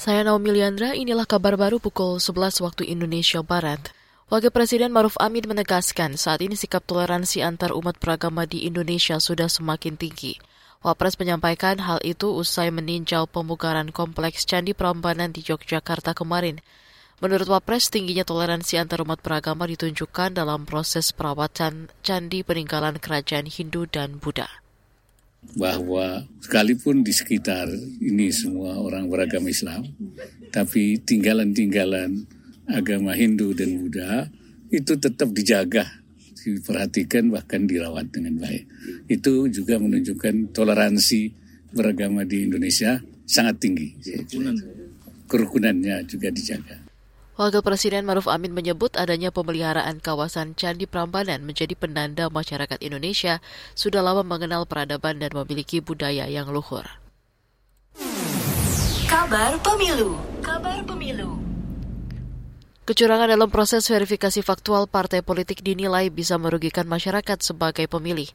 Saya Naomi Liandra, inilah kabar baru pukul 11 waktu Indonesia Barat. Wakil Presiden Maruf Amin menegaskan saat ini sikap toleransi antar umat beragama di Indonesia sudah semakin tinggi. Wapres menyampaikan hal itu usai meninjau pemugaran kompleks Candi Prambanan di Yogyakarta kemarin. Menurut Wapres, tingginya toleransi antar umat beragama ditunjukkan dalam proses perawatan candi peninggalan kerajaan Hindu dan Buddha. Bahwa sekalipun di sekitar ini semua orang beragama Islam, tapi tinggalan-tinggalan agama Hindu dan Buddha itu tetap dijaga, diperhatikan bahkan dirawat dengan baik. Itu juga menunjukkan toleransi beragama di Indonesia sangat tinggi. Kerukunannya juga dijaga. Wakil Presiden Maruf Amin menyebut adanya pemeliharaan kawasan Candi Prambanan menjadi penanda masyarakat Indonesia sudah lama mengenal peradaban dan memiliki budaya yang luhur. Kabar Pemilu Kabar Pemilu Kecurangan dalam proses verifikasi faktual partai politik dinilai bisa merugikan masyarakat sebagai pemilih.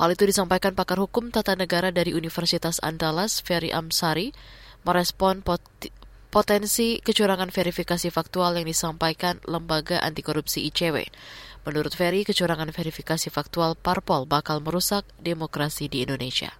Hal itu disampaikan pakar hukum tata negara dari Universitas Andalas, Ferry Amsari, merespon potensi kecurangan verifikasi faktual yang disampaikan Lembaga Anti Korupsi ICW. Menurut Ferry, kecurangan verifikasi faktual parpol bakal merusak demokrasi di Indonesia.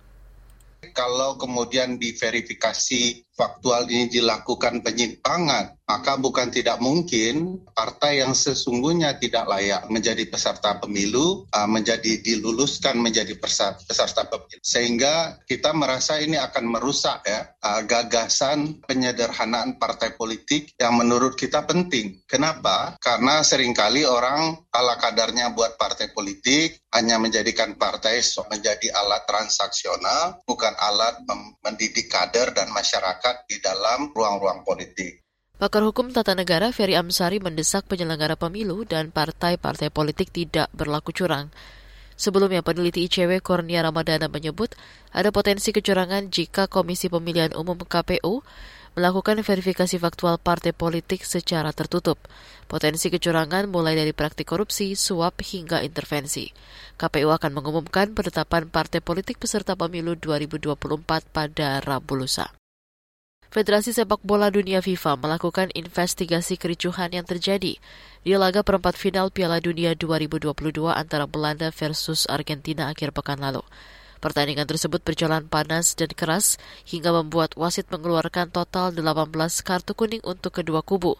Kalau kemudian diverifikasi faktual ini dilakukan penyimpangan, maka bukan tidak mungkin partai yang sesungguhnya tidak layak menjadi peserta pemilu uh, menjadi diluluskan menjadi peserta pemilu. Sehingga kita merasa ini akan merusak ya uh, gagasan penyederhanaan partai politik yang menurut kita penting. Kenapa? Karena sering kali orang ala kadarnya buat partai politik hanya menjadikan partai menjadi alat transaksional, bukan alat mendidik kader dan masyarakat masyarakat di dalam ruang-ruang politik. Pakar Hukum Tata Negara Ferry Amsari mendesak penyelenggara pemilu dan partai-partai politik tidak berlaku curang. Sebelumnya, peneliti ICW Kornia Ramadana menyebut ada potensi kecurangan jika Komisi Pemilihan Umum KPU melakukan verifikasi faktual partai politik secara tertutup. Potensi kecurangan mulai dari praktik korupsi, suap, hingga intervensi. KPU akan mengumumkan penetapan partai politik peserta pemilu 2024 pada Rabu lusa. Federasi Sepak Bola Dunia FIFA melakukan investigasi kericuhan yang terjadi di laga perempat final Piala Dunia 2022 antara Belanda versus Argentina akhir pekan lalu. Pertandingan tersebut berjalan panas dan keras hingga membuat wasit mengeluarkan total 18 kartu kuning untuk kedua kubu.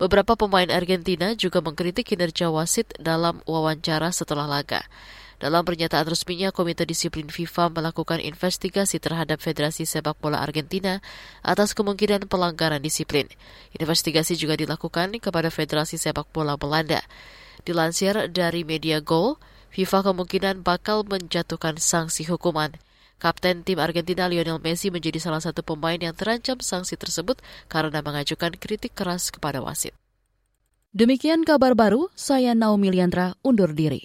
Beberapa pemain Argentina juga mengkritik kinerja wasit dalam wawancara setelah laga. Dalam pernyataan resminya, Komite Disiplin FIFA melakukan investigasi terhadap Federasi Sepak Bola Argentina atas kemungkinan pelanggaran disiplin. Investigasi juga dilakukan kepada Federasi Sepak Bola Belanda. Dilansir dari media Goal, FIFA kemungkinan bakal menjatuhkan sanksi hukuman. Kapten tim Argentina Lionel Messi menjadi salah satu pemain yang terancam sanksi tersebut karena mengajukan kritik keras kepada wasit. Demikian kabar baru, saya Naomi Liandra undur diri.